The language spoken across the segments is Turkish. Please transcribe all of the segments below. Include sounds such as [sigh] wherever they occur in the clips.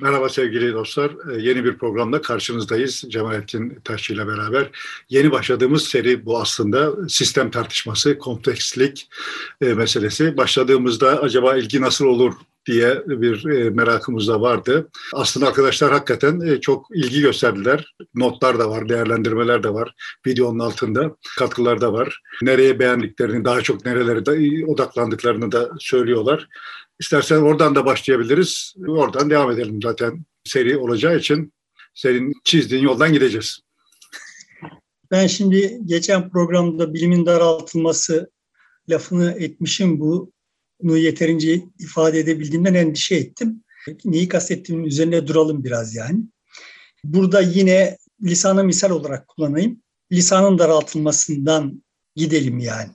Merhaba sevgili dostlar. Ee, yeni bir programda karşınızdayız. Cemalettin Taşçı ile beraber. Yeni başladığımız seri bu aslında sistem tartışması, komplekslik e, meselesi. Başladığımızda acaba ilgi nasıl olur diye bir e, merakımız da vardı. Aslında arkadaşlar hakikaten e, çok ilgi gösterdiler. Notlar da var, değerlendirmeler de var. Videonun altında katkılar da var. Nereye beğendiklerini, daha çok nerelere de odaklandıklarını da söylüyorlar. İstersen oradan da başlayabiliriz. Oradan devam edelim zaten seri olacağı için. Senin çizdiğin yoldan gideceğiz. Ben şimdi geçen programda bilimin daraltılması lafını etmişim. Bu bunu yeterince ifade edebildiğimden endişe ettim. Neyi kastettiğimin üzerine duralım biraz yani. Burada yine lisanı misal olarak kullanayım. Lisanın daraltılmasından gidelim yani.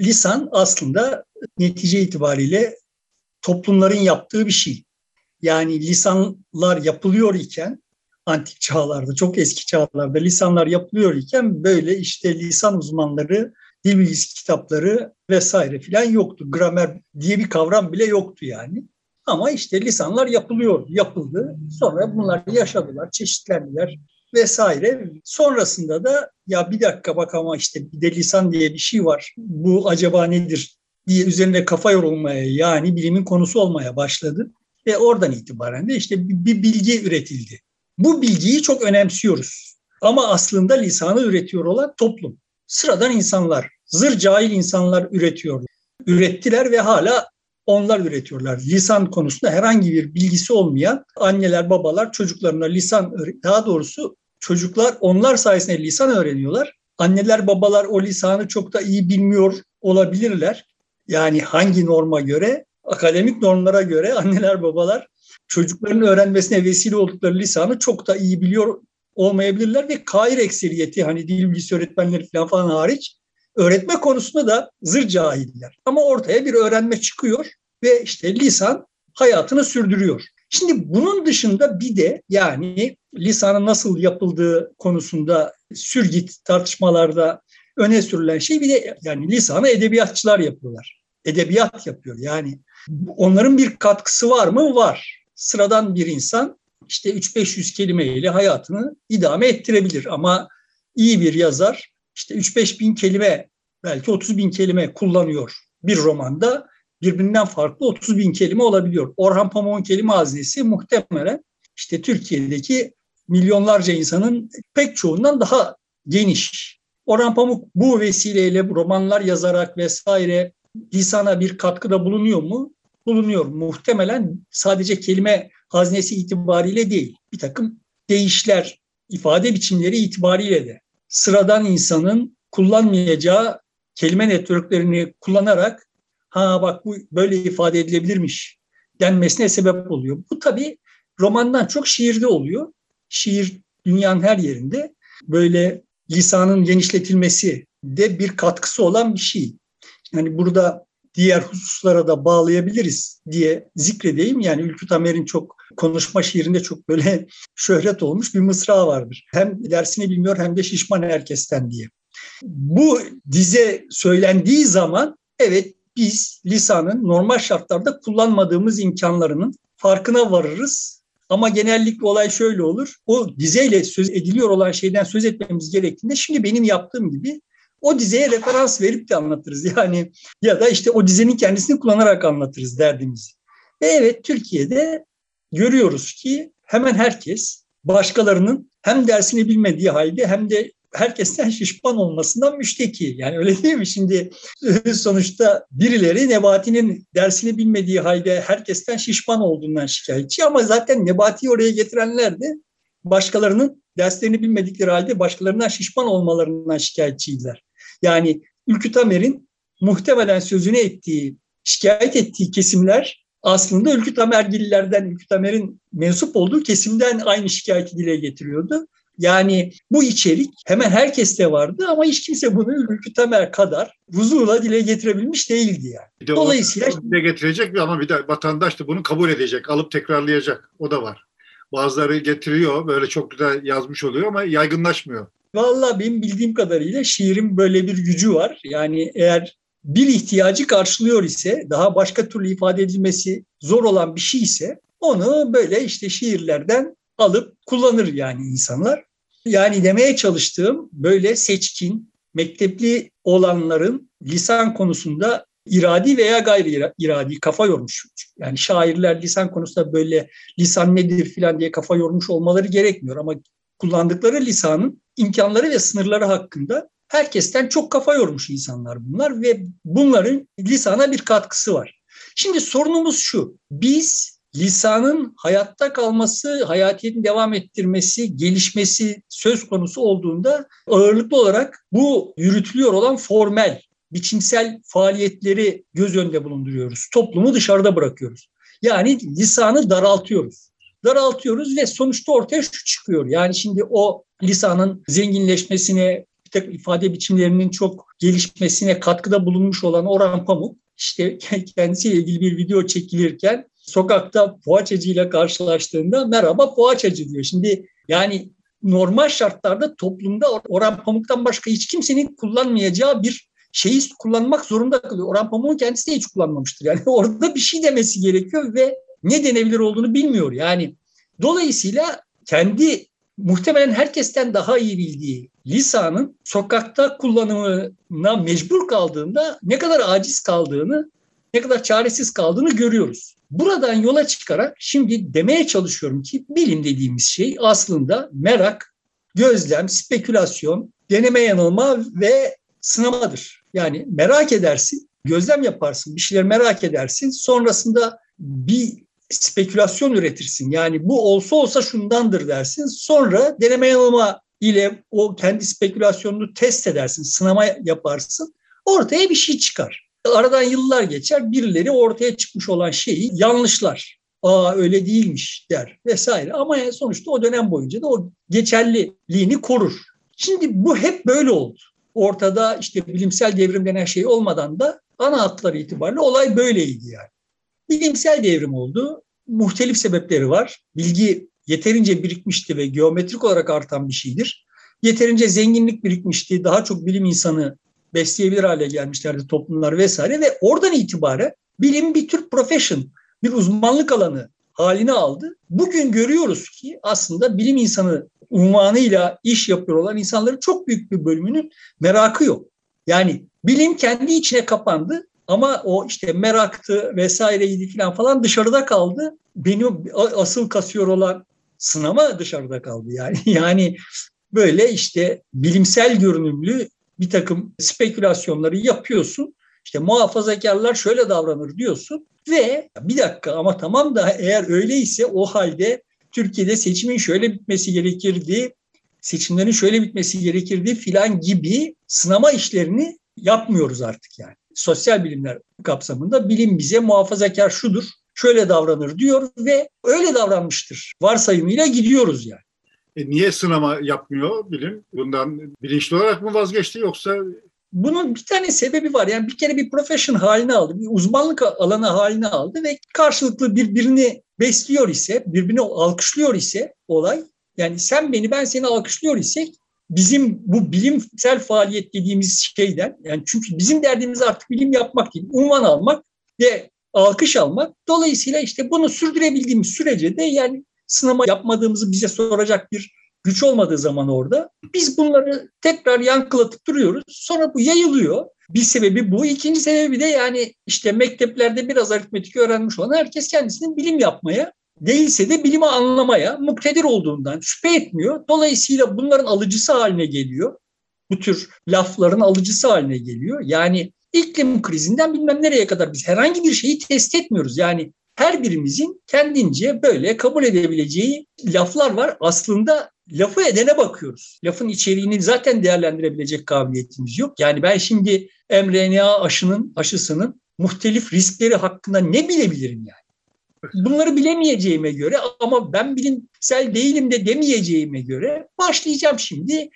Lisan aslında netice itibariyle toplumların yaptığı bir şey. Yani lisanlar yapılıyor iken antik çağlarda, çok eski çağlarda lisanlar yapılıyor iken böyle işte lisan uzmanları, dil bilgisi kitapları vesaire filan yoktu. Gramer diye bir kavram bile yoktu yani. Ama işte lisanlar yapılıyor, yapıldı. Sonra bunlar yaşadılar, çeşitlendiler vesaire. Sonrasında da ya bir dakika bak ama işte bir de lisan diye bir şey var. Bu acaba nedir diye üzerinde kafa yorulmaya yani bilimin konusu olmaya başladı. Ve oradan itibaren de işte bir bilgi üretildi. Bu bilgiyi çok önemsiyoruz. Ama aslında lisanı üretiyor olan toplum. Sıradan insanlar, zır cahil insanlar üretiyor. Ürettiler ve hala onlar üretiyorlar. Lisan konusunda herhangi bir bilgisi olmayan anneler, babalar çocuklarına lisan, daha doğrusu çocuklar onlar sayesinde lisan öğreniyorlar. Anneler, babalar o lisanı çok da iyi bilmiyor olabilirler. Yani hangi norma göre? Akademik normlara göre anneler babalar çocukların öğrenmesine vesile oldukları lisanı çok da iyi biliyor olmayabilirler ve kair ekseriyeti hani dil bilgisi öğretmenleri falan, falan hariç öğretme konusunda da zır cahiller. Ama ortaya bir öğrenme çıkıyor ve işte lisan hayatını sürdürüyor. Şimdi bunun dışında bir de yani lisanın nasıl yapıldığı konusunda sürgit tartışmalarda öne sürülen şey bir de yani lisanı edebiyatçılar yapıyorlar edebiyat yapıyor. Yani onların bir katkısı var mı? Var. Sıradan bir insan işte 3-500 kelimeyle hayatını idame ettirebilir ama iyi bir yazar işte 3-5 bin kelime belki 30 bin kelime kullanıyor bir romanda birbirinden farklı 30 bin kelime olabiliyor. Orhan Pamuk'un kelime hazinesi muhtemelen işte Türkiye'deki milyonlarca insanın pek çoğundan daha geniş. Orhan Pamuk bu vesileyle romanlar yazarak vesaire lisana bir katkıda bulunuyor mu? Bulunuyor. Muhtemelen sadece kelime haznesi itibariyle değil. Bir takım değişler, ifade biçimleri itibariyle de sıradan insanın kullanmayacağı kelime networklerini kullanarak ha bak bu böyle ifade edilebilirmiş denmesine sebep oluyor. Bu tabii romandan çok şiirde oluyor. Şiir dünyanın her yerinde böyle lisanın genişletilmesi de bir katkısı olan bir şey yani burada diğer hususlara da bağlayabiliriz diye zikredeyim. Yani Ülkü Tamer'in çok konuşma şiirinde çok böyle [laughs] şöhret olmuş bir mısra vardır. Hem dersini bilmiyor hem de şişman herkesten diye. Bu dize söylendiği zaman evet biz lisanın normal şartlarda kullanmadığımız imkanlarının farkına varırız. Ama genellikle olay şöyle olur. O dizeyle söz ediliyor olan şeyden söz etmemiz gerektiğinde şimdi benim yaptığım gibi o dizeye referans verip de anlatırız. Yani ya da işte o dizenin kendisini kullanarak anlatırız derdimizi. Ve evet Türkiye'de görüyoruz ki hemen herkes başkalarının hem dersini bilmediği halde hem de herkesten şişman olmasından müşteki. Yani öyle değil mi? Şimdi [laughs] sonuçta birileri Nebati'nin dersini bilmediği halde herkesten şişman olduğundan şikayetçi ama zaten Nebati'yi oraya getirenler de başkalarının derslerini bilmedikleri halde başkalarından şişman olmalarından şikayetçiydiler. Yani Ülkü Tamer'in muhtemelen sözünü ettiği, şikayet ettiği kesimler aslında Ülkü Tamergililerden, Ülkü Tamer'in mensup olduğu kesimden aynı şikayeti dile getiriyordu. Yani bu içerik hemen herkeste vardı ama hiç kimse bunu Ülkü Tamer kadar huzurla dile getirebilmiş değildi yani. Bir de Dolayısıyla dile getirecek ama bir de vatandaş da bunu kabul edecek, alıp tekrarlayacak. O da var. Bazıları getiriyor, böyle çok güzel yazmış oluyor ama yaygınlaşmıyor. Vallahi benim bildiğim kadarıyla şiirin böyle bir gücü var. Yani eğer bir ihtiyacı karşılıyor ise, daha başka türlü ifade edilmesi zor olan bir şey ise Onu böyle işte şiirlerden alıp kullanır yani insanlar. Yani demeye çalıştığım böyle seçkin, mektepli olanların lisan konusunda iradi veya gayri iradi kafa yormuş. Yani şairler lisan konusunda böyle lisan nedir filan diye kafa yormuş olmaları gerekmiyor ama kullandıkları lisanın imkanları ve sınırları hakkında herkesten çok kafa yormuş insanlar bunlar ve bunların lisana bir katkısı var. Şimdi sorunumuz şu. Biz lisanın hayatta kalması, hayatiyetini devam ettirmesi, gelişmesi söz konusu olduğunda ağırlıklı olarak bu yürütülüyor olan formel, biçimsel faaliyetleri göz önünde bulunduruyoruz. Toplumu dışarıda bırakıyoruz. Yani lisanı daraltıyoruz. Daraltıyoruz ve sonuçta ortaya şu çıkıyor. Yani şimdi o lisanın zenginleşmesine, bir takım ifade biçimlerinin çok gelişmesine katkıda bulunmuş olan Orhan Pamuk işte kendisiyle ilgili bir video çekilirken sokakta poğaçacıyla karşılaştığında merhaba poğaçacı diyor. Şimdi yani normal şartlarda toplumda Orhan Pamuk'tan başka hiç kimsenin kullanmayacağı bir şeyi kullanmak zorunda kalıyor. Orhan Pamuk'un kendisi de hiç kullanmamıştır. Yani [laughs] orada bir şey demesi gerekiyor ve ne denebilir olduğunu bilmiyor. Yani dolayısıyla kendi muhtemelen herkesten daha iyi bildiği lisanın sokakta kullanımına mecbur kaldığında ne kadar aciz kaldığını, ne kadar çaresiz kaldığını görüyoruz. Buradan yola çıkarak şimdi demeye çalışıyorum ki bilim dediğimiz şey aslında merak, gözlem, spekülasyon, deneme yanılma ve sınamadır. Yani merak edersin, gözlem yaparsın, bir şeyler merak edersin. Sonrasında bir spekülasyon üretirsin. Yani bu olsa olsa şundandır dersin. Sonra deneme yanılma ile o kendi spekülasyonunu test edersin, sınama yaparsın. Ortaya bir şey çıkar. Aradan yıllar geçer, birileri ortaya çıkmış olan şeyi yanlışlar. Aa öyle değilmiş der vesaire. Ama sonuçta o dönem boyunca da o geçerliliğini korur. Şimdi bu hep böyle oldu. Ortada işte bilimsel devrim denen şey olmadan da ana hatları itibariyle olay böyleydi yani. Bilimsel devrim oldu. Muhtelif sebepleri var. Bilgi yeterince birikmişti ve geometrik olarak artan bir şeydir. Yeterince zenginlik birikmişti. Daha çok bilim insanı besleyebilir hale gelmişlerdi toplumlar vesaire ve oradan itibaren bilim bir tür profession, bir uzmanlık alanı halini aldı. Bugün görüyoruz ki aslında bilim insanı unvanıyla iş yapıyor olan insanların çok büyük bir bölümünün merakı yok. Yani bilim kendi içine kapandı ama o işte meraktı vesaireydi falan falan dışarıda kaldı. Benim asıl kasıyor olan sınama dışarıda kaldı yani. [laughs] Yani böyle işte bilimsel görünümlü bir takım spekülasyonları yapıyorsun. İşte muhafazakarlar şöyle davranır diyorsun ve bir dakika ama tamam da eğer öyleyse o halde Türkiye'de seçimin şöyle bitmesi gerekirdi, seçimlerin şöyle bitmesi gerekirdi filan gibi sınama işlerini yapmıyoruz artık yani. Sosyal bilimler kapsamında bilim bize muhafazakar şudur, şöyle davranır diyor ve öyle davranmıştır. Varsayımıyla gidiyoruz yani. E niye sınama yapmıyor bilim? Bundan bilinçli olarak mı vazgeçti yoksa bunun bir tane sebebi var. Yani bir kere bir profession haline aldı, bir uzmanlık alanı haline aldı ve karşılıklı birbirini besliyor ise, birbirini alkışlıyor ise olay, yani sen beni ben seni alkışlıyor isek bizim bu bilimsel faaliyet dediğimiz şeyden, yani çünkü bizim derdimiz artık bilim yapmak değil, unvan almak ve alkış almak. Dolayısıyla işte bunu sürdürebildiğimiz sürece de yani sınama yapmadığımızı bize soracak bir güç olmadığı zaman orada biz bunları tekrar yankılatıp duruyoruz. Sonra bu yayılıyor. Bir sebebi bu. İkinci sebebi de yani işte mekteplerde biraz aritmetik öğrenmiş olan herkes kendisinin bilim yapmaya değilse de bilimi anlamaya muktedir olduğundan şüphe etmiyor. Dolayısıyla bunların alıcısı haline geliyor. Bu tür lafların alıcısı haline geliyor. Yani iklim krizinden bilmem nereye kadar biz herhangi bir şeyi test etmiyoruz. Yani her birimizin kendince böyle kabul edebileceği laflar var. Aslında lafı edene bakıyoruz. Lafın içeriğini zaten değerlendirebilecek kabiliyetimiz yok. Yani ben şimdi mRNA aşının aşısının muhtelif riskleri hakkında ne bilebilirim yani? Bunları bilemeyeceğime göre ama ben bilimsel değilim de demeyeceğime göre başlayacağım şimdi.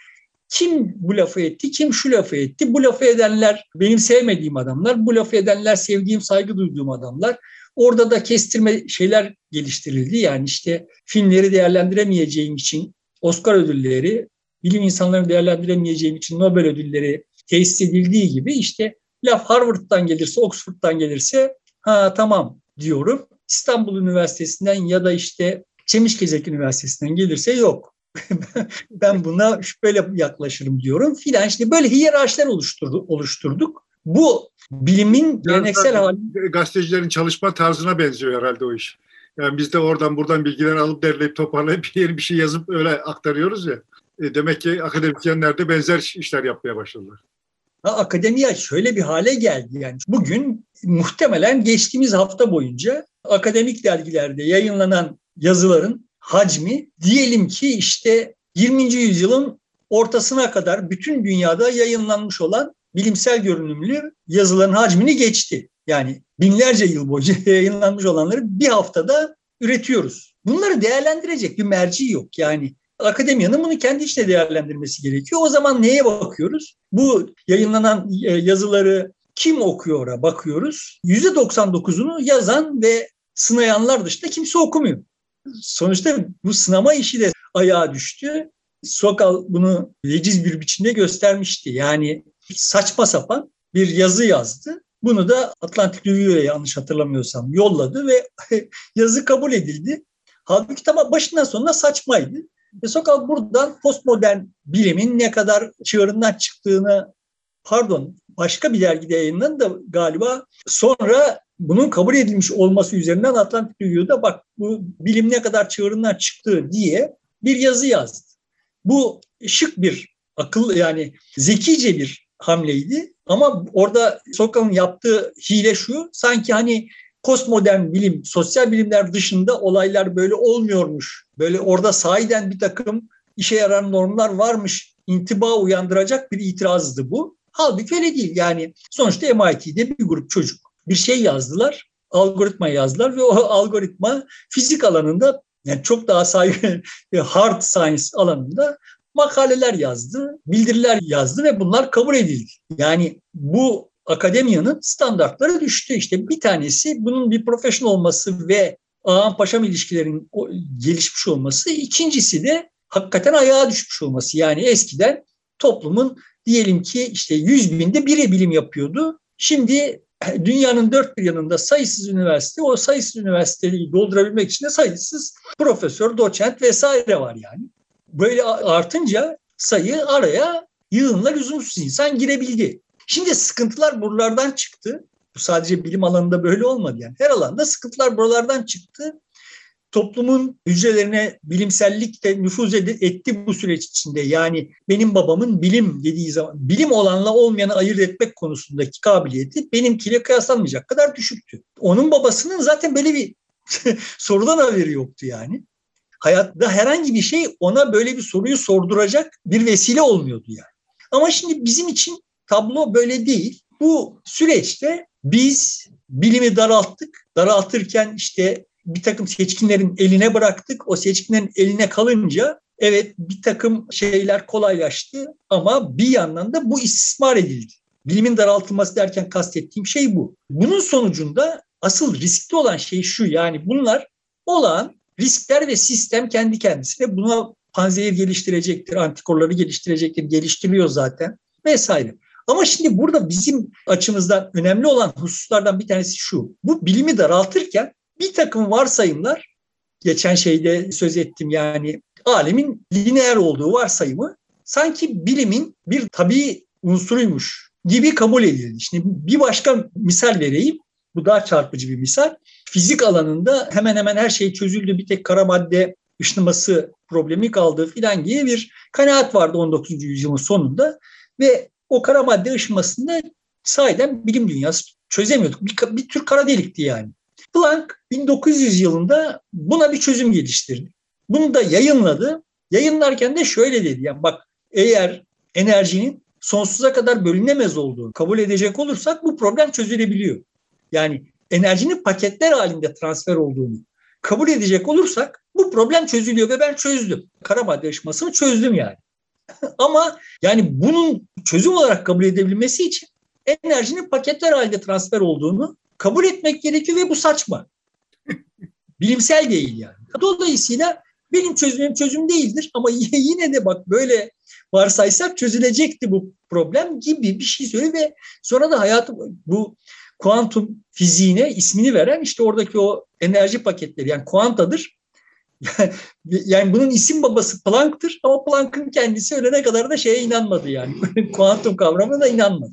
Kim bu lafı etti, kim şu lafı etti? Bu lafı edenler benim sevmediğim adamlar, bu lafı edenler sevdiğim, saygı duyduğum adamlar. Orada da kestirme şeyler geliştirildi. Yani işte filmleri değerlendiremeyeceğim için Oscar ödülleri, bilim insanlarını değerlendiremeyeceğim için Nobel ödülleri tesis edildiği gibi işte laf Harvard'dan gelirse, Oxford'dan gelirse ha tamam diyorum. İstanbul Üniversitesi'nden ya da işte Çemişgezek Üniversitesi'nden gelirse yok. [laughs] ben buna şüpheyle yaklaşırım diyorum filan. İşte böyle hiyerarşiler oluşturduk. oluşturduk. Bu bilimin geleneksel hali. Gazetecilerin çalışma tarzına benziyor herhalde o iş. Yani biz de oradan buradan bilgiler alıp derleyip toparlayıp yeni bir şey yazıp öyle aktarıyoruz ya. E demek ki akademisyenler de benzer işler yapmaya başladılar. Ha, akademiya şöyle bir hale geldi yani. Bugün muhtemelen geçtiğimiz hafta boyunca akademik dergilerde yayınlanan yazıların hacmi diyelim ki işte 20. yüzyılın ortasına kadar bütün dünyada yayınlanmış olan bilimsel görünümlü yazıların hacmini geçti. Yani binlerce yıl boyunca [laughs] yayınlanmış olanları bir haftada üretiyoruz. Bunları değerlendirecek bir merci yok. Yani akademiyanın bunu kendi içinde değerlendirmesi gerekiyor. O zaman neye bakıyoruz? Bu yayınlanan e, yazıları kim okuyor'a bakıyoruz. %99'unu yazan ve sınayanlar dışında kimse okumuyor. Sonuçta bu sınama işi de ayağa düştü. Sokal bunu veciz bir biçimde göstermişti. Yani saçma sapan bir yazı yazdı. Bunu da Atlantik Review'e yanlış hatırlamıyorsam yolladı ve [laughs] yazı kabul edildi. Halbuki tamam başından sonuna saçmaydı. Ve Sokal buradan postmodern bilimin ne kadar çığırından çıktığını pardon başka bir dergide yayınlandı da galiba sonra bunun kabul edilmiş olması üzerinden Atlantik Review'da bak bu bilim ne kadar çığırından çıktı diye bir yazı yazdı. Bu şık bir akıl yani zekice bir hamleydi ama orada Sokal'ın yaptığı hile şu sanki hani postmodern bilim, sosyal bilimler dışında olaylar böyle olmuyormuş. Böyle orada sahiden bir takım işe yarar normlar varmış intiba uyandıracak bir itirazdı bu. Halbuki öyle değil. Yani sonuçta MIT'de bir grup çocuk bir şey yazdılar, algoritma yazdılar ve o algoritma fizik alanında yani çok daha saygı [laughs] hard science alanında makaleler yazdı, bildiriler yazdı ve bunlar kabul edildi. Yani bu akademiyanın standartları düştü. İşte bir tanesi bunun bir profesyonel olması ve ağam paşam ilişkilerin gelişmiş olması. İkincisi de hakikaten ayağa düşmüş olması. Yani eskiden toplumun diyelim ki işte 100 binde biri bilim yapıyordu. Şimdi dünyanın dört bir yanında sayısız üniversite, o sayısız üniversiteyi doldurabilmek için de sayısız profesör, doçent vesaire var yani. Böyle artınca sayı araya yığınla lüzumsuz insan girebildi. Şimdi sıkıntılar buralardan çıktı. Bu sadece bilim alanında böyle olmadı yani. Her alanda sıkıntılar buralardan çıktı. Toplumun hücrelerine bilimsellik de nüfuz etti bu süreç içinde. Yani benim babamın bilim dediği zaman bilim olanla olmayanı ayırt etmek konusundaki kabiliyeti benimkiyle kıyaslanmayacak kadar düşüktü. Onun babasının zaten böyle bir [laughs] sorudan haberi yoktu yani. Hayatta herhangi bir şey ona böyle bir soruyu sorduracak bir vesile olmuyordu yani. Ama şimdi bizim için tablo böyle değil. Bu süreçte biz bilimi daralttık. Daraltırken işte bir takım seçkinlerin eline bıraktık. O seçkinlerin eline kalınca evet bir takım şeyler kolaylaştı ama bir yandan da bu istismar edildi. Bilimin daraltılması derken kastettiğim şey bu. Bunun sonucunda asıl riskli olan şey şu yani bunlar olan riskler ve sistem kendi kendisine buna panzehir geliştirecektir, antikorları geliştirecektir, geliştiriliyor zaten vesaire. Ama şimdi burada bizim açımızdan önemli olan hususlardan bir tanesi şu. Bu bilimi daraltırken bir takım varsayımlar, geçen şeyde söz ettim yani alemin lineer olduğu varsayımı sanki bilimin bir tabii unsuruymuş gibi kabul edildi. Şimdi bir başka misal vereyim. Bu daha çarpıcı bir misal. Fizik alanında hemen hemen her şey çözüldü. Bir tek kara madde ışınması problemi kaldı filan gibi bir kanaat vardı 19. yüzyılın sonunda. Ve o kara madde ışınmasında sahiden bilim dünyası çözemiyorduk. Bir, bir tür kara delikti yani. Planck 1900 yılında buna bir çözüm geliştirdi. Bunu da yayınladı. Yayınlarken de şöyle dedi. Yani bak eğer enerjinin sonsuza kadar bölünemez olduğunu kabul edecek olursak bu problem çözülebiliyor. Yani enerjinin paketler halinde transfer olduğunu kabul edecek olursak bu problem çözülüyor ve ben çözdüm. Kara madde ışımasını çözdüm yani. [laughs] Ama yani bunun çözüm olarak kabul edebilmesi için enerjinin paketler halinde transfer olduğunu kabul etmek gerekiyor ve bu saçma. Bilimsel değil yani. Dolayısıyla benim çözümüm çözüm değildir ama [laughs] yine de bak böyle varsaysak çözülecekti bu problem gibi bir şey söylüyor ve sonra da hayatı bu kuantum fiziğine ismini veren işte oradaki o enerji paketleri yani kuantadır. [laughs] yani bunun isim babası Planck'tır ama Planck'ın kendisi ölene kadar da şeye inanmadı yani. [laughs] kuantum kavramına da inanmadı.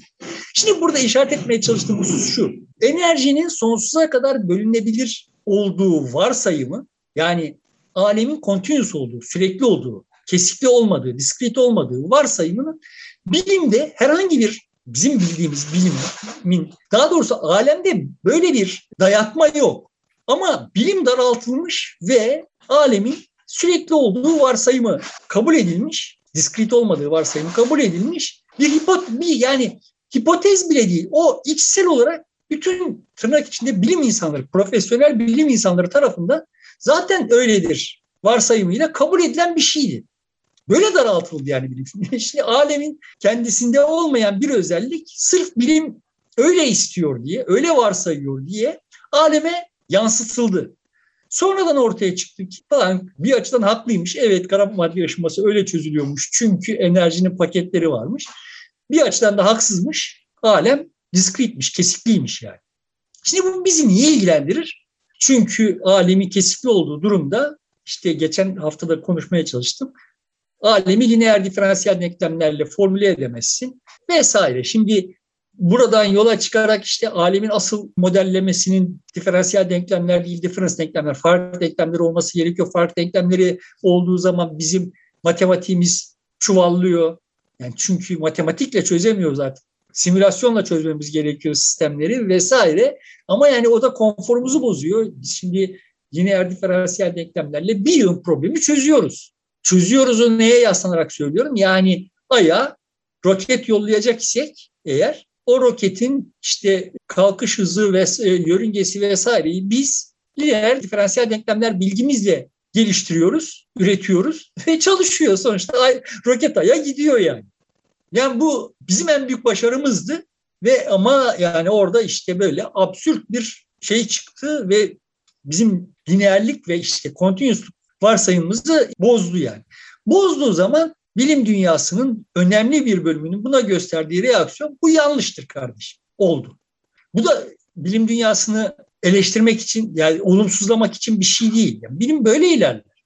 Şimdi burada işaret etmeye çalıştığım husus şu. Enerjinin sonsuza kadar bölünebilir olduğu varsayımı yani alemin continuous olduğu, sürekli olduğu, kesikli olmadığı, diskret olmadığı varsayımının bilimde herhangi bir bizim bildiğimiz bilimin daha doğrusu alemde böyle bir dayatma yok. Ama bilim daraltılmış ve alemin sürekli olduğu varsayımı kabul edilmiş, diskret olmadığı varsayımı kabul edilmiş bir hipot bir yani hipotez bile değil. O içsel olarak bütün tırnak içinde bilim insanları, profesyonel bilim insanları tarafından zaten öyledir varsayımıyla kabul edilen bir şeydi. Böyle daraltıldı yani bilim. [laughs] Şimdi alemin kendisinde olmayan bir özellik sırf bilim öyle istiyor diye, öyle varsayıyor diye aleme yansıtıldı. Sonradan ortaya çıktı ki falan bir açıdan haklıymış. Evet kara madde yaşaması öyle çözülüyormuş. Çünkü enerjinin paketleri varmış. Bir açıdan da haksızmış. Alem diskritmiş, kesikliymiş yani. Şimdi bu bizi niye ilgilendirir? Çünkü alemi kesikli olduğu durumda işte geçen haftada konuşmaya çalıştım. Alemi lineer diferansiyel denklemlerle formüle edemezsin vesaire. Şimdi buradan yola çıkarak işte alemin asıl modellemesinin diferansiyel denklemler değil, diferans denklemler, farklı denklemleri olması gerekiyor. Farklı denklemleri olduğu zaman bizim matematiğimiz çuvallıyor. Yani çünkü matematikle çözemiyoruz artık. Simülasyonla çözmemiz gerekiyor sistemleri vesaire. Ama yani o da konforumuzu bozuyor. Biz şimdi lineer diferansiyel denklemlerle bir yığın problemi çözüyoruz. Çözüyoruz'u neye yaslanarak söylüyorum? Yani Ay'a roket yollayacak isek eğer o roketin işte kalkış hızı ve e, yörüngesi vesaireyi biz lineer diferansiyel denklemler bilgimizle geliştiriyoruz, üretiyoruz [laughs] ve çalışıyor sonuçta ay, roket aya gidiyor yani. Yani bu bizim en büyük başarımızdı ve ama yani orada işte böyle absürt bir şey çıktı ve bizim lineerlik ve işte continuousluk varsayımımızı bozdu yani. Bozduğu zaman bilim dünyasının önemli bir bölümünün buna gösterdiği reaksiyon bu yanlıştır kardeşim. Oldu. Bu da bilim dünyasını eleştirmek için yani olumsuzlamak için bir şey değil. Yani bilim böyle ilerler.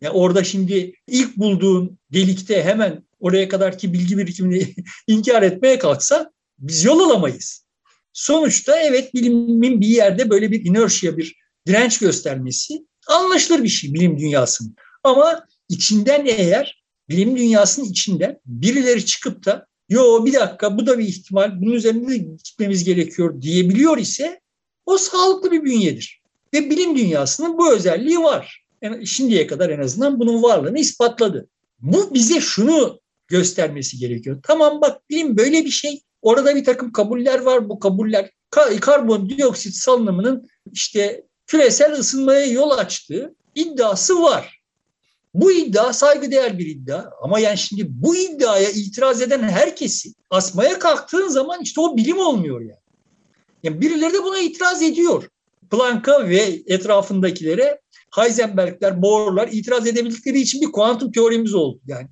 Yani orada şimdi ilk bulduğun delikte hemen oraya kadarki bilgi birikimini [laughs] inkar etmeye kalksa biz yol alamayız. Sonuçta evet bilimin bir yerde böyle bir inertia, bir direnç göstermesi anlaşılır bir şey bilim dünyasının. Ama içinden eğer bilim dünyasının içinden birileri çıkıp da yo bir dakika bu da bir ihtimal bunun üzerinde gitmemiz gerekiyor diyebiliyor ise o sağlıklı bir bünyedir. Ve bilim dünyasının bu özelliği var. Yani şimdiye kadar en azından bunun varlığını ispatladı. Bu bize şunu göstermesi gerekiyor. Tamam bak bilim böyle bir şey. Orada bir takım kabuller var. Bu kabuller karbondioksit salınımının işte küresel ısınmaya yol açtığı iddiası var. Bu iddia saygıdeğer bir iddia ama yani şimdi bu iddiaya itiraz eden herkesi asmaya kalktığın zaman işte o bilim olmuyor yani. Yani birileri de buna itiraz ediyor. Planck'a ve etrafındakilere Heisenberg'ler, Bohr'lar itiraz edebildikleri için bir kuantum teorimiz oldu. Yani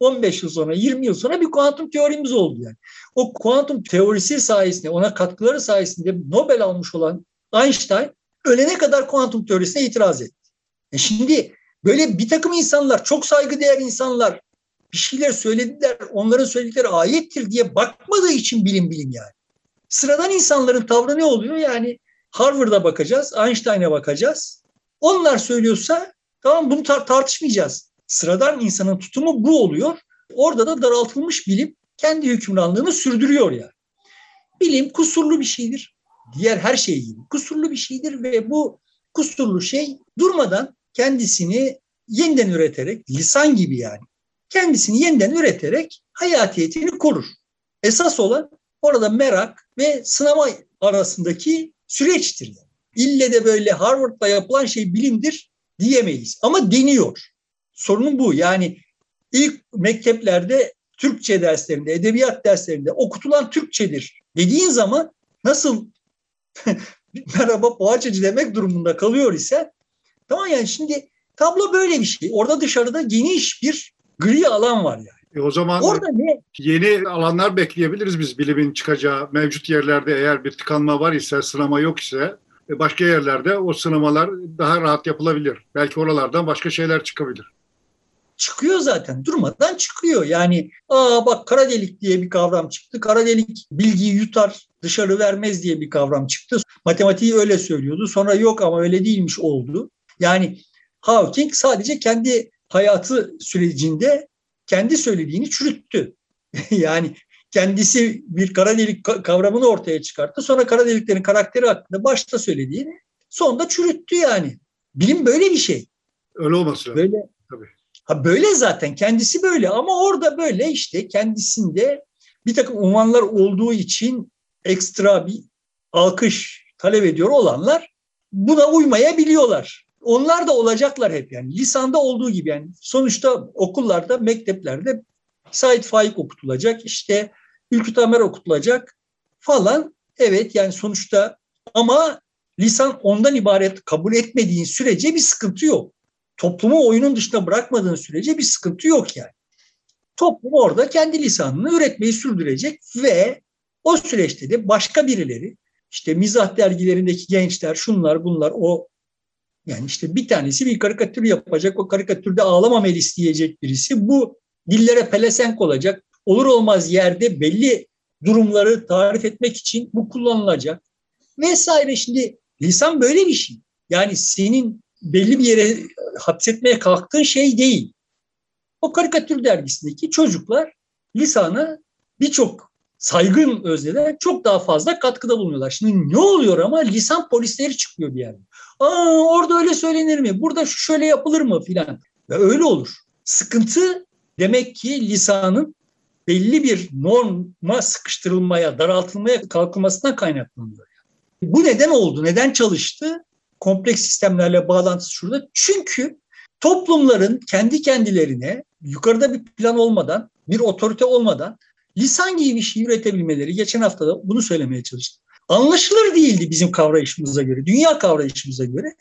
15 yıl sonra, 20 yıl sonra bir kuantum teorimiz oldu yani. O kuantum teorisi sayesinde, ona katkıları sayesinde Nobel almış olan Einstein ölene kadar kuantum teorisine itiraz etti. E şimdi böyle bir takım insanlar, çok saygıdeğer insanlar bir şeyler söylediler, onların söyledikleri ayettir diye bakmadığı için bilim bilim yani. Sıradan insanların tavrı ne oluyor? Yani Harvard'a bakacağız, Einstein'a bakacağız. Onlar söylüyorsa tamam bunu tar- tartışmayacağız. Sıradan insanın tutumu bu oluyor. Orada da daraltılmış bilim kendi hükümranlığını sürdürüyor yani. Bilim kusurlu bir şeydir. Diğer her şey gibi kusurlu bir şeydir ve bu kusurlu şey durmadan kendisini yeniden üreterek, lisan gibi yani, kendisini yeniden üreterek hayatiyetini korur. Esas olan orada merak ve sınama arasındaki süreçtir. Yani. İlle de böyle Harvard'da yapılan şey bilimdir diyemeyiz. Ama deniyor. Sorunun bu. Yani ilk mekteplerde Türkçe derslerinde, edebiyat derslerinde okutulan Türkçedir dediğin zaman nasıl [laughs] merhaba poğaçacı demek durumunda kalıyor ise tamam yani şimdi tablo böyle bir şey. Orada dışarıda geniş bir gri alan var yani. E o zaman Orada ne? yeni alanlar bekleyebiliriz biz bilimin çıkacağı. Mevcut yerlerde eğer bir tıkanma var ise, sınama yok ise e, başka yerlerde o sınamalar daha rahat yapılabilir. Belki oralardan başka şeyler çıkabilir. Çıkıyor zaten. Durmadan çıkıyor. Yani aa bak kara delik diye bir kavram çıktı. Kara delik bilgiyi yutar, dışarı vermez diye bir kavram çıktı. Matematiği öyle söylüyordu. Sonra yok ama öyle değilmiş oldu. Yani Hawking sadece kendi hayatı sürecinde kendi söylediğini çürüttü. [laughs] yani kendisi bir kara delik kavramını ortaya çıkarttı. Sonra kara deliklerin karakteri hakkında başta söylediğini sonunda çürüttü yani. Bilim böyle bir şey. Öyle olması lazım. Böyle. Tabii. Ha böyle zaten kendisi böyle ama orada böyle işte kendisinde bir takım umanlar olduğu için ekstra bir alkış talep ediyor olanlar buna uymayabiliyorlar. Onlar da olacaklar hep yani. Lisanda olduğu gibi yani. Sonuçta okullarda, mekteplerde Said Faik okutulacak, işte Ülkü Tamer okutulacak falan. Evet yani sonuçta ama lisan ondan ibaret kabul etmediğin sürece bir sıkıntı yok. Toplumu oyunun dışında bırakmadığın sürece bir sıkıntı yok yani. Toplum orada kendi lisanını üretmeyi sürdürecek ve o süreçte de başka birileri işte mizah dergilerindeki gençler şunlar bunlar o yani işte bir tanesi bir karikatür yapacak o karikatürde ağlama Melis diyecek birisi bu dillere pelesenk olacak olur olmaz yerde belli durumları tarif etmek için bu kullanılacak vesaire şimdi lisan böyle bir şey yani senin belli bir yere hapsetmeye kalktığın şey değil. O karikatür dergisindeki çocuklar lisana birçok saygın özneden çok daha fazla katkıda bulunuyorlar. Şimdi ne oluyor ama lisan polisleri çıkıyor bir yerde. Aa orada öyle söylenir mi? Burada şöyle yapılır mı filan. Ve öyle olur. Sıkıntı demek ki lisanın belli bir norma sıkıştırılmaya, daraltılmaya kalkılmasından kaynaklanıyor. Bu neden oldu? Neden çalıştı? Kompleks sistemlerle bağlantısı şurada. Çünkü toplumların kendi kendilerine yukarıda bir plan olmadan, bir otorite olmadan lisan gibi bir şey üretebilmeleri, geçen hafta da bunu söylemeye çalıştım. Anlaşılır değildi bizim kavrayışımıza göre, dünya kavrayışımıza göre.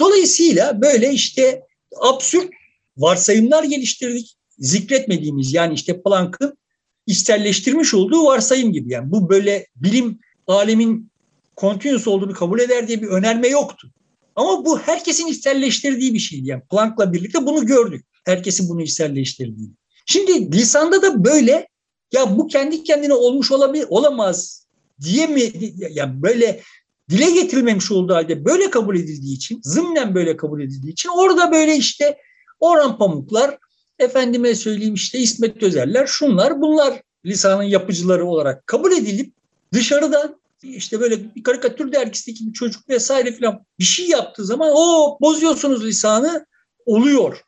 Dolayısıyla böyle işte absürt varsayımlar geliştirdik. Zikretmediğimiz yani işte Planck'ın içselleştirmiş olduğu varsayım gibi. Yani bu böyle bilim alemin kontinüs olduğunu kabul eder diye bir önerme yoktu. Ama bu herkesin içselleştirdiği bir şeydi. Yani Planck'la birlikte bunu gördük. Herkesin bunu içselleştirdiğini. Şimdi lisanda da böyle ya bu kendi kendine olmuş olabilir, olamaz diye mi yani böyle dile getirilmemiş olduğu halde böyle kabul edildiği için, zımnen böyle kabul edildiği için orada böyle işte Orhan Pamuklar, efendime söyleyeyim işte İsmet Özeller, şunlar bunlar lisanın yapıcıları olarak kabul edilip dışarıdan işte böyle bir karikatür dergisindeki bir çocuk vesaire filan bir şey yaptığı zaman o bozuyorsunuz lisanı oluyor.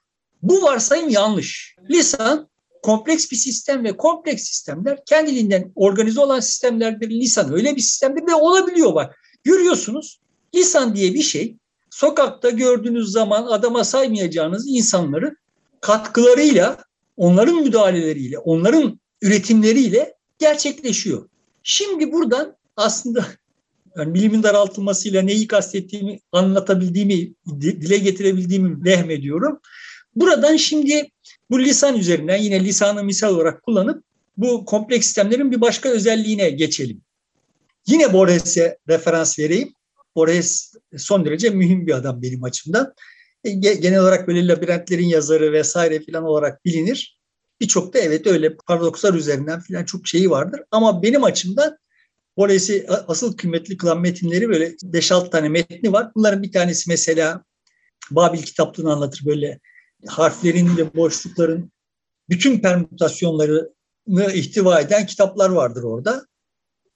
Bu varsayım yanlış. Lisan kompleks bir sistem ve kompleks sistemler kendiliğinden organize olan sistemlerdir. Lisan öyle bir sistemdir ve olabiliyor bak. Görüyorsunuz lisan diye bir şey sokakta gördüğünüz zaman adama saymayacağınız insanların katkılarıyla, onların müdahaleleriyle, onların üretimleriyle gerçekleşiyor. Şimdi buradan aslında [laughs] yani bilimin daraltılmasıyla neyi kastettiğimi anlatabildiğimi, dile getirebildiğimi vehmediyorum. Buradan şimdi bu lisan üzerinden yine lisanı misal olarak kullanıp bu kompleks sistemlerin bir başka özelliğine geçelim. Yine Borges'e referans vereyim. Borges son derece mühim bir adam benim açımdan. E, genel olarak böyle labirentlerin yazarı vesaire filan olarak bilinir. Birçok da evet öyle paradokslar üzerinden filan çok şeyi vardır. Ama benim açımdan Borges'i asıl kıymetli kılan metinleri böyle 5-6 tane metni var. Bunların bir tanesi mesela Babil kitaplığını anlatır böyle harflerin ve boşlukların bütün permütasyonlarını ihtiva eden kitaplar vardır orada.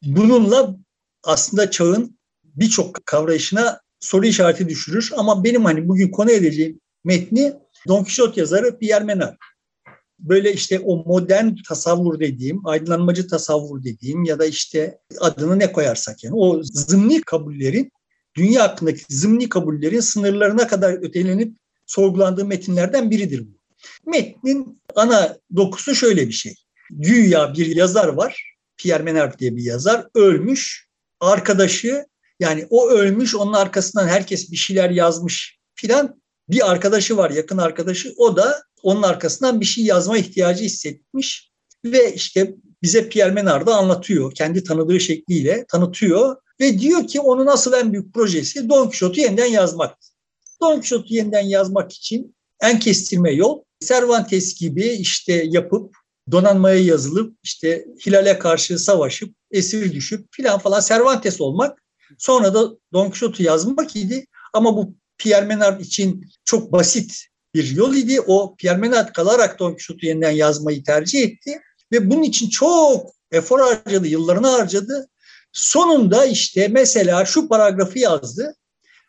Bununla aslında çağın birçok kavrayışına soru işareti düşürür. Ama benim hani bugün konu edeceğim metni Don Quixote yazarı Pierre Menard. Böyle işte o modern tasavvur dediğim, aydınlanmacı tasavvur dediğim ya da işte adını ne koyarsak yani o zımni kabullerin, dünya hakkındaki zımni kabullerin sınırlarına kadar ötelenip sorgulandığı metinlerden biridir bu. Metnin ana dokusu şöyle bir şey. Güya bir yazar var, Pierre Menard diye bir yazar, ölmüş. Arkadaşı yani o ölmüş, onun arkasından herkes bir şeyler yazmış filan. bir arkadaşı var, yakın arkadaşı. O da onun arkasından bir şey yazma ihtiyacı hissetmiş. Ve işte bize Pierre Menard da anlatıyor. Kendi tanıdığı şekliyle tanıtıyor. Ve diyor ki onun asıl en büyük projesi Don Quixote'u yeniden yazmak. Don Quixote'u yeniden yazmak için en kestirme yol Cervantes gibi işte yapıp donanmaya yazılıp işte Hilal'e karşı savaşıp esir düşüp filan falan Cervantes olmak. Sonra da Don Quixote'u yazmak idi. Ama bu Pierre Menard için çok basit bir yol idi. O Pierre Menard kalarak Don Quixote'u yeniden yazmayı tercih etti. Ve bunun için çok efor harcadı, yıllarını harcadı. Sonunda işte mesela şu paragrafı yazdı.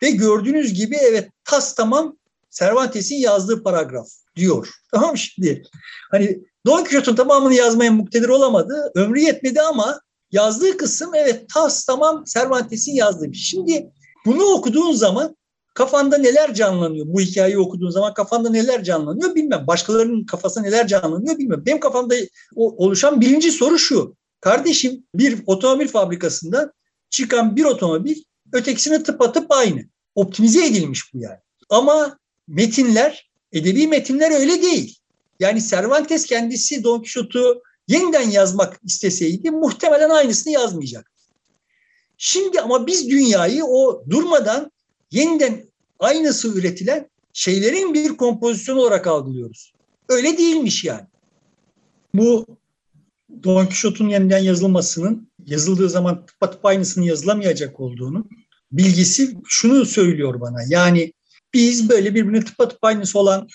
Ve gördüğünüz gibi evet tas tamam Cervantes'in yazdığı paragraf diyor. [laughs] Tamam şimdi hani Don Quixote'un tamamını yazmaya muktedir olamadı. Ömrü yetmedi ama yazdığı kısım evet tas tamam Cervantes'in yazdığı. Şimdi bunu okuduğun zaman kafanda neler canlanıyor? Bu hikayeyi okuduğun zaman kafanda neler canlanıyor bilmem. Başkalarının kafasında neler canlanıyor bilmem. Benim kafamda oluşan birinci soru şu. Kardeşim bir otomobil fabrikasında çıkan bir otomobil ötekisine tıpatıp aynı. Optimize edilmiş bu yani. Ama metinler, edebi metinler öyle değil. Yani Cervantes kendisi Don Quixote'u yeniden yazmak isteseydi muhtemelen aynısını yazmayacak. Şimdi ama biz dünyayı o durmadan yeniden aynısı üretilen şeylerin bir kompozisyonu olarak algılıyoruz. Öyle değilmiş yani. Bu Don Quixote'un yeniden yazılmasının yazıldığı zaman tıpatıp aynısının yazılamayacak olduğunu bilgisi şunu söylüyor bana. Yani biz böyle birbirine tıpatıp aynısı olan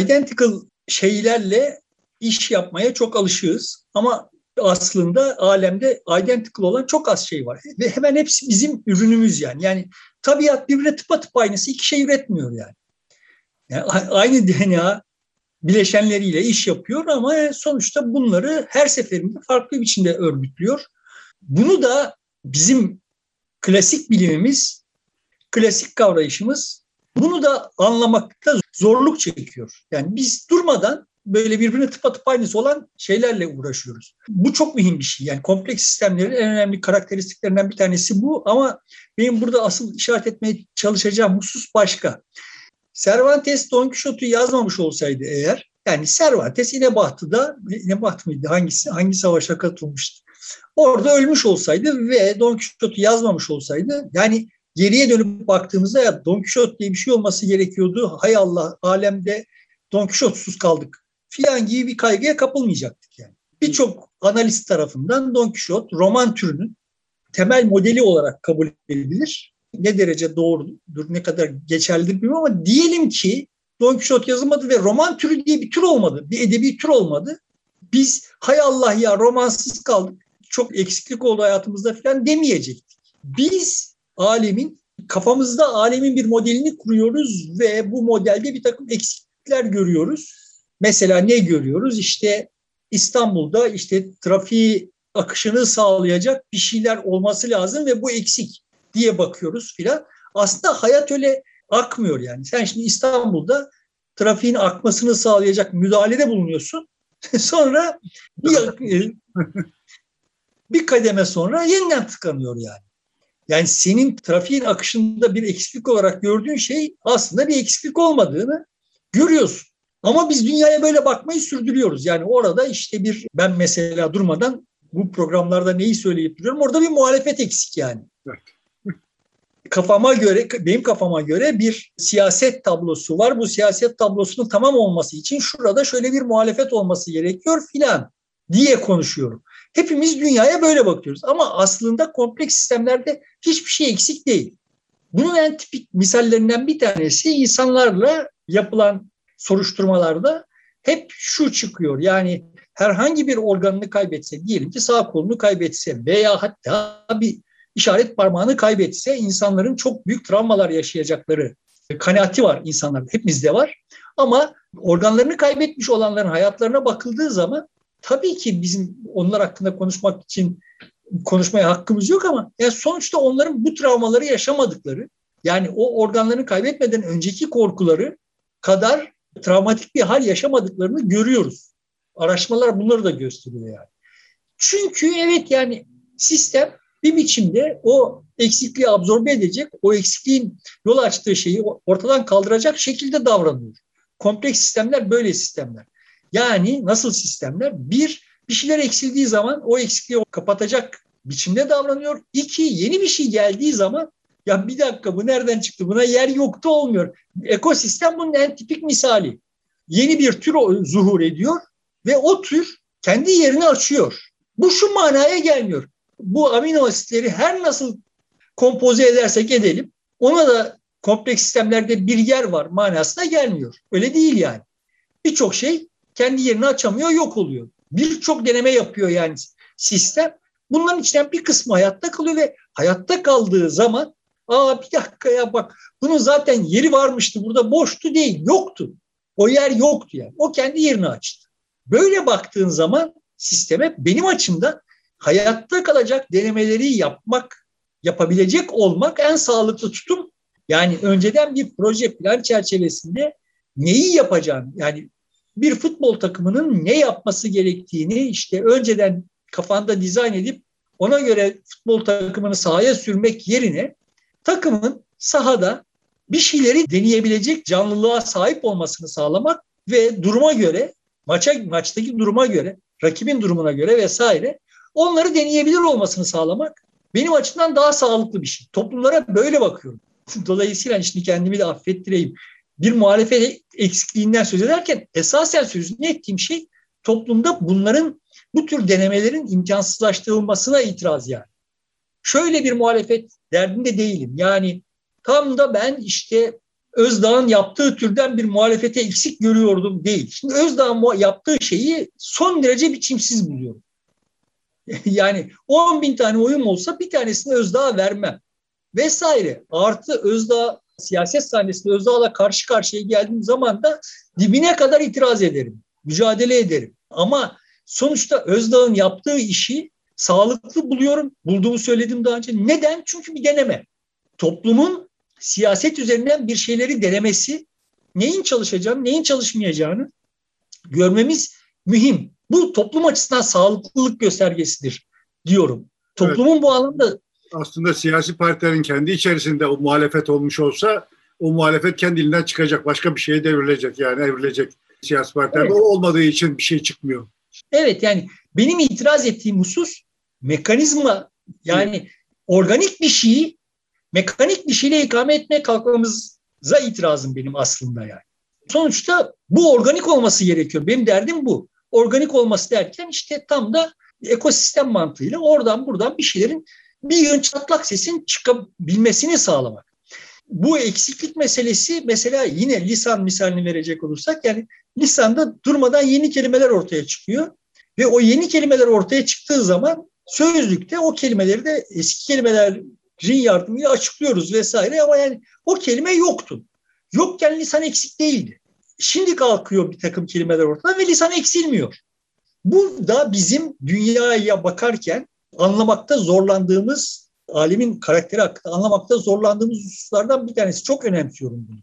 identical şeylerle iş yapmaya çok alışığız. Ama aslında alemde identical olan çok az şey var. Ve hemen hepsi bizim ürünümüz yani. Yani tabiat birbirine tıpatıp aynısı iki şey üretmiyor yani. yani aynı DNA bileşenleriyle iş yapıyor ama sonuçta bunları her seferinde farklı biçimde örgütlüyor. Bunu da bizim klasik bilimimiz, klasik kavrayışımız bunu da anlamakta zorluk çekiyor. Yani biz durmadan böyle birbirine tıpatıp aynısı olan şeylerle uğraşıyoruz. Bu çok mühim bir şey. Yani kompleks sistemlerin en önemli karakteristiklerinden bir tanesi bu ama benim burada asıl işaret etmeye çalışacağım husus başka. Cervantes Don Quixote'u yazmamış olsaydı eğer, yani Cervantes İnebahtı mıydı? Hangisi, hangi savaşa katılmıştı? Orada ölmüş olsaydı ve Don Quixote'u yazmamış olsaydı, yani geriye dönüp baktığımızda ya Don Quixote diye bir şey olması gerekiyordu. Hay Allah alemde Don Quixote'suz kaldık filan gibi bir kaygıya kapılmayacaktık yani. Birçok analist tarafından Don Quixote roman türünün temel modeli olarak kabul edilir. Ne derece doğrudur, ne kadar geçerlidir bilmiyorum ama diyelim ki Don Quixote yazılmadı ve roman türü diye bir tür olmadı. Bir edebi tür olmadı. Biz hay Allah ya romansız kaldık. Çok eksiklik oldu hayatımızda falan demeyecektik. Biz alemin kafamızda alemin bir modelini kuruyoruz ve bu modelde bir takım eksiklikler görüyoruz. Mesela ne görüyoruz? İşte İstanbul'da işte trafiği akışını sağlayacak bir şeyler olması lazım ve bu eksik diye bakıyoruz filan. Aslında hayat öyle akmıyor yani. Sen şimdi İstanbul'da trafiğin akmasını sağlayacak müdahalede bulunuyorsun. [laughs] sonra bir, [laughs] bir kademe sonra yeniden tıkanıyor yani. Yani senin trafiğin akışında bir eksiklik olarak gördüğün şey aslında bir eksiklik olmadığını görüyorsun. Ama biz dünyaya böyle bakmayı sürdürüyoruz. Yani orada işte bir ben mesela durmadan bu programlarda neyi söyleyip duruyorum. Orada bir muhalefet eksik yani. Evet. kafama göre, benim kafama göre bir siyaset tablosu var. Bu siyaset tablosunun tamam olması için şurada şöyle bir muhalefet olması gerekiyor filan diye konuşuyorum. Hepimiz dünyaya böyle bakıyoruz. Ama aslında kompleks sistemlerde hiçbir şey eksik değil. Bunun en tipik misallerinden bir tanesi insanlarla yapılan soruşturmalarda hep şu çıkıyor. Yani herhangi bir organını kaybetse, diyelim ki sağ kolunu kaybetse veya hatta bir işaret parmağını kaybetse insanların çok büyük travmalar yaşayacakları kanaati var insanlarda. Hepimizde var. Ama organlarını kaybetmiş olanların hayatlarına bakıldığı zaman tabii ki bizim onlar hakkında konuşmak için konuşmaya hakkımız yok ama yani sonuçta onların bu travmaları yaşamadıkları yani o organlarını kaybetmeden önceki korkuları kadar travmatik bir hal yaşamadıklarını görüyoruz. Araştırmalar bunları da gösteriyor yani. Çünkü evet yani sistem bir biçimde o eksikliği absorbe edecek, o eksikliğin yol açtığı şeyi ortadan kaldıracak şekilde davranıyor. Kompleks sistemler böyle sistemler. Yani nasıl sistemler? Bir, bir şeyler eksildiği zaman o eksikliği kapatacak biçimde davranıyor. İki, yeni bir şey geldiği zaman ya bir dakika bu nereden çıktı? Buna yer yoktu olmuyor. Ekosistem bunun en tipik misali. Yeni bir tür zuhur ediyor ve o tür kendi yerini açıyor. Bu şu manaya gelmiyor. Bu amino asitleri her nasıl kompoze edersek edelim ona da kompleks sistemlerde bir yer var manasına gelmiyor. Öyle değil yani. Birçok şey kendi yerini açamıyor, yok oluyor. Birçok deneme yapıyor yani sistem. Bunların içinden bir kısmı hayatta kalıyor ve hayatta kaldığı zaman aa bir dakika ya bak bunun zaten yeri varmıştı burada boştu değil yoktu. O yer yoktu yani. O kendi yerini açtı. Böyle baktığın zaman sisteme benim açımdan hayatta kalacak denemeleri yapmak, yapabilecek olmak en sağlıklı tutum. Yani önceden bir proje plan çerçevesinde neyi yapacağım? Yani bir futbol takımının ne yapması gerektiğini işte önceden kafanda dizayn edip ona göre futbol takımını sahaya sürmek yerine takımın sahada bir şeyleri deneyebilecek canlılığa sahip olmasını sağlamak ve duruma göre maça maçtaki duruma göre rakibin durumuna göre vesaire onları deneyebilir olmasını sağlamak benim açımdan daha sağlıklı bir şey. Toplumlara böyle bakıyorum. [laughs] Dolayısıyla şimdi kendimi de affettireyim. Bir muhalefet eksikliğinden söz ederken esasen sözünü ettiğim şey toplumda bunların bu tür denemelerin imkansızlaştırılmasına itiraz yani. Şöyle bir muhalefet derdinde değilim. Yani tam da ben işte Özdağ'ın yaptığı türden bir muhalefete eksik görüyordum değil. Şimdi Özdağ'ın yaptığı şeyi son derece biçimsiz buluyorum. [laughs] yani 10 bin tane oyum olsa bir tanesini Özdağ'a vermem. Vesaire. Artı Özdağ siyaset sahnesinde Özdağ'la karşı karşıya geldiğim zaman da dibine kadar itiraz ederim. Mücadele ederim. Ama sonuçta Özdağ'ın yaptığı işi sağlıklı buluyorum. Bulduğumu söyledim daha önce. Neden? Çünkü bir deneme. Toplumun siyaset üzerinden bir şeyleri denemesi, neyin çalışacağını, neyin çalışmayacağını görmemiz mühim. Bu toplum açısından sağlıklılık göstergesidir diyorum. Toplumun evet. bu alanda aslında siyasi partilerin kendi içerisinde o muhalefet olmuş olsa o muhalefet kendiliğinden çıkacak. Başka bir şeye devrilecek yani evrilecek. Siyasi partilerde evet. o olmadığı için bir şey çıkmıyor. Evet yani benim itiraz ettiğim husus mekanizma yani evet. organik bir şeyi mekanik bir şeyle ikame etmeye kalkmamıza itirazım benim aslında yani. Sonuçta bu organik olması gerekiyor. Benim derdim bu. Organik olması derken işte tam da ekosistem mantığıyla oradan buradan bir şeylerin bir yön çatlak sesin çıkabilmesini sağlamak. Bu eksiklik meselesi mesela yine lisan misalini verecek olursak yani lisanda durmadan yeni kelimeler ortaya çıkıyor ve o yeni kelimeler ortaya çıktığı zaman sözlükte o kelimeleri de eski kelimelerin yardımıyla açıklıyoruz vesaire ama yani o kelime yoktu. Yokken lisan eksik değildi. Şimdi kalkıyor bir takım kelimeler ortadan ve lisan eksilmiyor. Bu da bizim dünyaya bakarken anlamakta zorlandığımız, alemin karakteri hakkında anlamakta zorlandığımız hususlardan bir tanesi. Çok önemsiyorum bunu.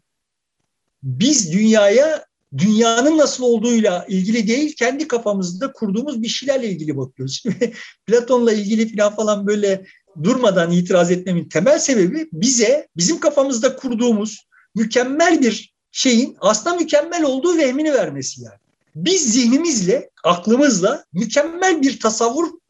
Biz dünyaya dünyanın nasıl olduğuyla ilgili değil, kendi kafamızda kurduğumuz bir şeylerle ilgili bakıyoruz. [laughs] Şimdi Platon'la ilgili falan falan böyle durmadan itiraz etmemin temel sebebi bize bizim kafamızda kurduğumuz mükemmel bir şeyin aslında mükemmel olduğu vehmini vermesi yani. Biz zihnimizle, aklımızla mükemmel bir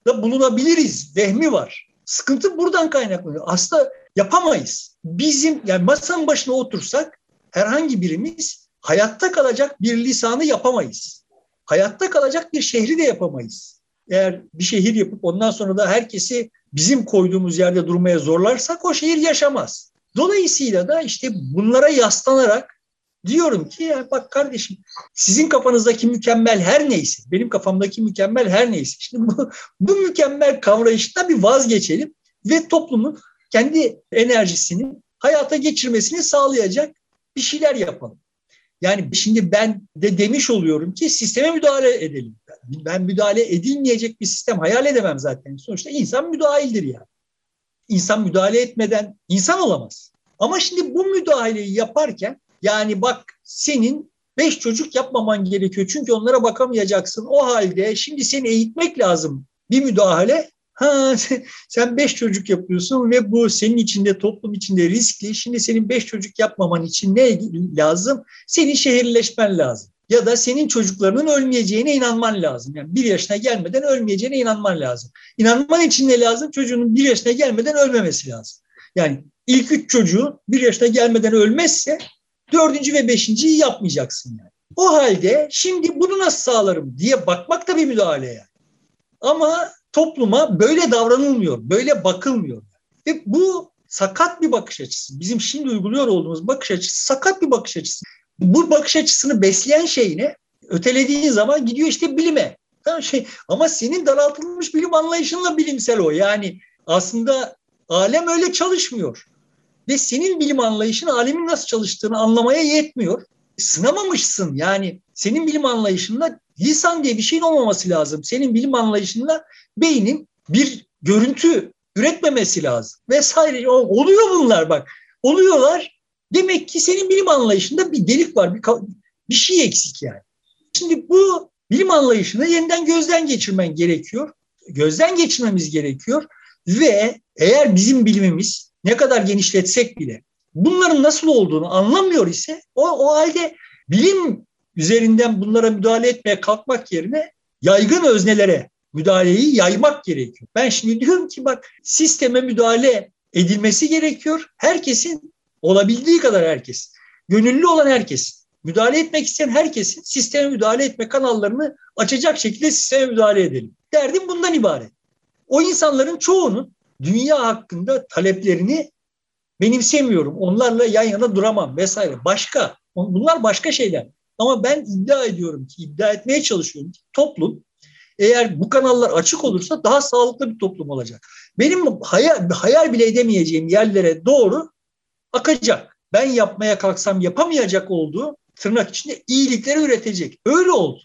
tasavvurda bulunabiliriz. Vehmi var. Sıkıntı buradan kaynaklanıyor. Aslında yapamayız. Bizim yani masanın başına otursak herhangi birimiz hayatta kalacak bir lisanı yapamayız. Hayatta kalacak bir şehri de yapamayız. Eğer bir şehir yapıp ondan sonra da herkesi bizim koyduğumuz yerde durmaya zorlarsak o şehir yaşamaz. Dolayısıyla da işte bunlara yaslanarak diyorum ki ya bak kardeşim sizin kafanızdaki mükemmel her neyse, benim kafamdaki mükemmel her neyse. Şimdi bu, bu mükemmel kavrayıştan bir vazgeçelim ve toplumun kendi enerjisini hayata geçirmesini sağlayacak bir şeyler yapalım. Yani şimdi ben de demiş oluyorum ki sisteme müdahale edelim. Ben müdahale edilmeyecek bir sistem hayal edemem zaten. Sonuçta insan müdahildir yani. İnsan müdahale etmeden insan olamaz. Ama şimdi bu müdahaleyi yaparken yani bak senin beş çocuk yapmaman gerekiyor. Çünkü onlara bakamayacaksın. O halde şimdi seni eğitmek lazım. Bir müdahale Ha [laughs] sen beş çocuk yapıyorsun ve bu senin içinde toplum içinde riskli. Şimdi senin beş çocuk yapmaman için ne lazım? Senin şehirleşmen lazım. Ya da senin çocuklarının ölmeyeceğine inanman lazım. Yani bir yaşına gelmeden ölmeyeceğine inanman lazım. İnanman için ne lazım? Çocuğunun bir yaşına gelmeden ölmemesi lazım. Yani ilk üç çocuğun bir yaşına gelmeden ölmezse dördüncü ve beşinciyi yapmayacaksın yani. O halde şimdi bunu nasıl sağlarım diye bakmak da bir müdahale yani. Ama topluma böyle davranılmıyor, böyle bakılmıyor. Ve bu sakat bir bakış açısı. Bizim şimdi uyguluyor olduğumuz bakış açısı sakat bir bakış açısı. Bu bakış açısını besleyen şey ne? Ötelediğin zaman gidiyor işte bilime. Tamam şey ama senin daraltılmış bilim anlayışınla bilimsel o. Yani aslında alem öyle çalışmıyor. Ve senin bilim anlayışın alemin nasıl çalıştığını anlamaya yetmiyor. Sınamamışsın yani senin bilim anlayışında lisan diye bir şeyin olmaması lazım. Senin bilim anlayışında beynin bir görüntü üretmemesi lazım vesaire. Oluyor bunlar bak. Oluyorlar. Demek ki senin bilim anlayışında bir delik var, bir, bir şey eksik yani. Şimdi bu bilim anlayışını yeniden gözden geçirmen gerekiyor. Gözden geçirmemiz gerekiyor ve eğer bizim bilimimiz ne kadar genişletsek bile bunların nasıl olduğunu anlamıyor ise o, o halde bilim üzerinden bunlara müdahale etmeye kalkmak yerine yaygın öznelere müdahaleyi yaymak gerekiyor. Ben şimdi diyorum ki bak sisteme müdahale edilmesi gerekiyor. Herkesin olabildiği kadar herkes, gönüllü olan herkes, müdahale etmek isteyen herkesin sisteme müdahale etme kanallarını açacak şekilde sisteme müdahale edelim. Derdim bundan ibaret. O insanların çoğunun dünya hakkında taleplerini benimsemiyorum. Onlarla yan yana duramam vesaire. Başka. Bunlar başka şeyler. Ama ben iddia ediyorum ki, iddia etmeye çalışıyorum ki toplum eğer bu kanallar açık olursa daha sağlıklı bir toplum olacak. Benim hayal, hayal bile edemeyeceğim yerlere doğru akacak. Ben yapmaya kalksam yapamayacak olduğu tırnak içinde iyilikleri üretecek. Öyle oldu.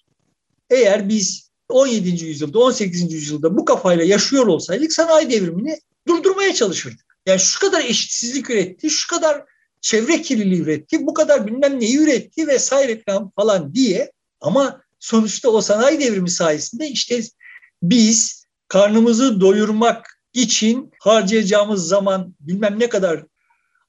Eğer biz 17. yüzyılda, 18. yüzyılda bu kafayla yaşıyor olsaydık sanayi devrimini durdurmaya çalışırdık. Yani şu kadar eşitsizlik üretti, şu kadar çevre kirliliği üretti, bu kadar bilmem neyi üretti vesaire falan diye ama sonuçta o sanayi devrimi sayesinde işte biz karnımızı doyurmak için harcayacağımız zaman bilmem ne kadar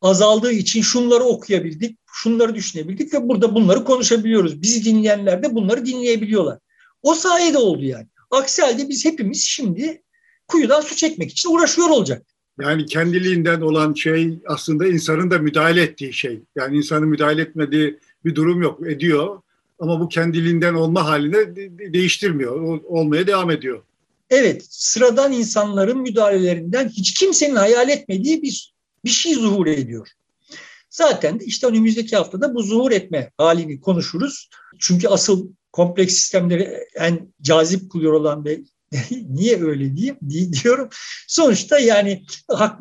azaldığı için şunları okuyabildik, şunları düşünebildik ve burada bunları konuşabiliyoruz. Bizi dinleyenler de bunları dinleyebiliyorlar. O sayede oldu yani. Aksi halde biz hepimiz şimdi kuyudan su çekmek için uğraşıyor olacak. Yani kendiliğinden olan şey aslında insanın da müdahale ettiği şey. Yani insanın müdahale etmediği bir durum yok. Ediyor ama bu kendiliğinden olma haline değiştirmiyor. Olmaya devam ediyor. Evet, sıradan insanların müdahalelerinden hiç kimsenin hayal etmediği bir, bir şey zuhur ediyor. Zaten de işte önümüzdeki haftada bu zuhur etme halini konuşuruz. Çünkü asıl kompleks sistemleri en cazip kılıyor olan ve [laughs] niye öyle diyeyim diyorum. Sonuçta yani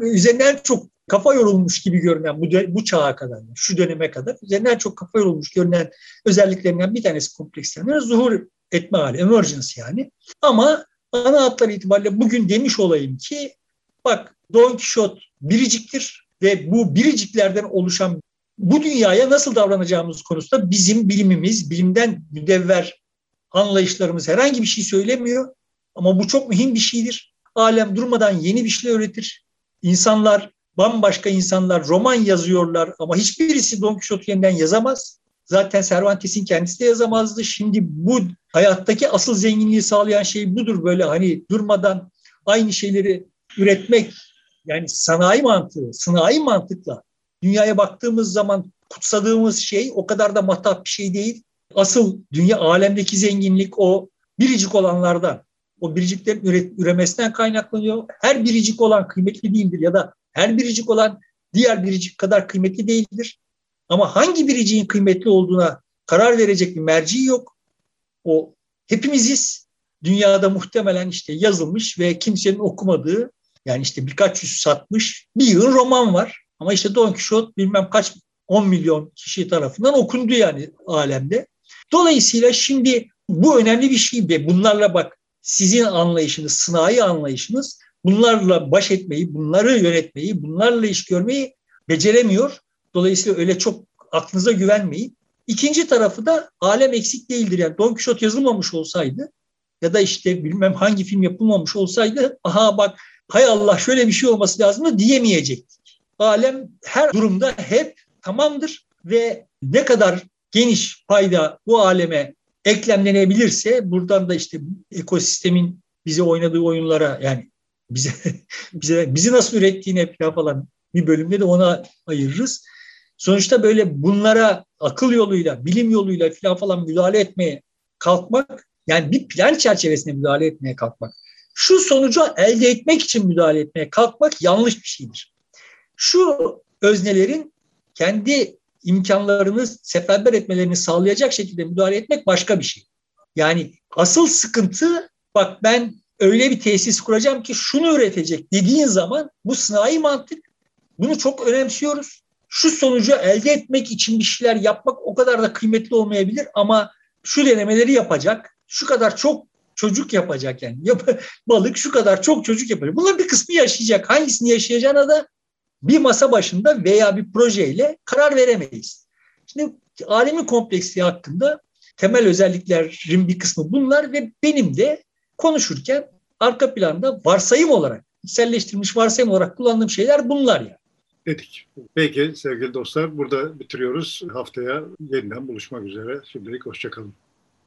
üzerinden çok kafa yorulmuş gibi görünen bu, bu çağa kadar, şu döneme kadar üzerinden çok kafa yorulmuş görünen özelliklerinden bir tanesi kompleks sistemler zuhur etme hali, emergence yani. Ama ana hatlar itibariyle bugün demiş olayım ki bak Don Quixote biriciktir ve bu biriciklerden oluşan bu dünyaya nasıl davranacağımız konusunda bizim bilimimiz, bilimden müdevver anlayışlarımız herhangi bir şey söylemiyor. Ama bu çok mühim bir şeydir. Alem durmadan yeni bir şey öğretir. İnsanlar, bambaşka insanlar roman yazıyorlar ama hiçbirisi Don Quixote yeniden yazamaz. Zaten Cervantes'in kendisi de yazamazdı. Şimdi bu hayattaki asıl zenginliği sağlayan şey budur. Böyle hani durmadan aynı şeyleri üretmek yani sanayi mantığı, sanayi mantıkla dünyaya baktığımız zaman kutsadığımız şey o kadar da matah bir şey değil. Asıl dünya alemdeki zenginlik o biricik olanlardan o biriciklerin üremesinden kaynaklanıyor. Her biricik olan kıymetli değildir ya da her biricik olan diğer biricik kadar kıymetli değildir. Ama hangi biriciğin kıymetli olduğuna karar verecek bir merci yok. O hepimiziz. Dünyada muhtemelen işte yazılmış ve kimsenin okumadığı yani işte birkaç yüz satmış bir yığın roman var. Ama işte Don Quixote bilmem kaç 10 milyon kişi tarafından okundu yani alemde. Dolayısıyla şimdi bu önemli bir şey ve bunlarla bak sizin anlayışınız, sınai anlayışınız bunlarla baş etmeyi, bunları yönetmeyi, bunlarla iş görmeyi beceremiyor. Dolayısıyla öyle çok aklınıza güvenmeyin. İkinci tarafı da alem eksik değildir. Yani Don Quixote yazılmamış olsaydı ya da işte bilmem hangi film yapılmamış olsaydı aha bak hay Allah şöyle bir şey olması lazım da diyemeyecektik. Alem her durumda hep tamamdır ve ne kadar geniş payda bu aleme eklemlenebilirse buradan da işte ekosistemin bize oynadığı oyunlara yani bize [laughs] bize bizi nasıl ürettiğine falan bir bölümde de ona ayırırız. Sonuçta böyle bunlara akıl yoluyla, bilim yoluyla falan falan müdahale etmeye kalkmak, yani bir plan çerçevesinde müdahale etmeye kalkmak, şu sonucu elde etmek için müdahale etmeye kalkmak yanlış bir şeydir. Şu öznelerin kendi imkanlarını seferber etmelerini sağlayacak şekilde müdahale etmek başka bir şey. Yani asıl sıkıntı bak ben öyle bir tesis kuracağım ki şunu üretecek dediğin zaman bu sınai mantık bunu çok önemsiyoruz. Şu sonucu elde etmek için bir şeyler yapmak o kadar da kıymetli olmayabilir ama şu denemeleri yapacak, şu kadar çok çocuk yapacak yani. [laughs] Balık şu kadar çok çocuk yapacak. Bunların bir kısmı yaşayacak. Hangisini yaşayacağına da bir masa başında veya bir projeyle karar veremeyiz. Şimdi alemin kompleksi hakkında temel özelliklerin bir kısmı bunlar ve benim de konuşurken arka planda varsayım olarak, içselleştirilmiş varsayım olarak kullandığım şeyler bunlar yani. Dedik. Peki sevgili dostlar burada bitiriyoruz. Haftaya yeniden buluşmak üzere. Şimdilik hoşçakalın.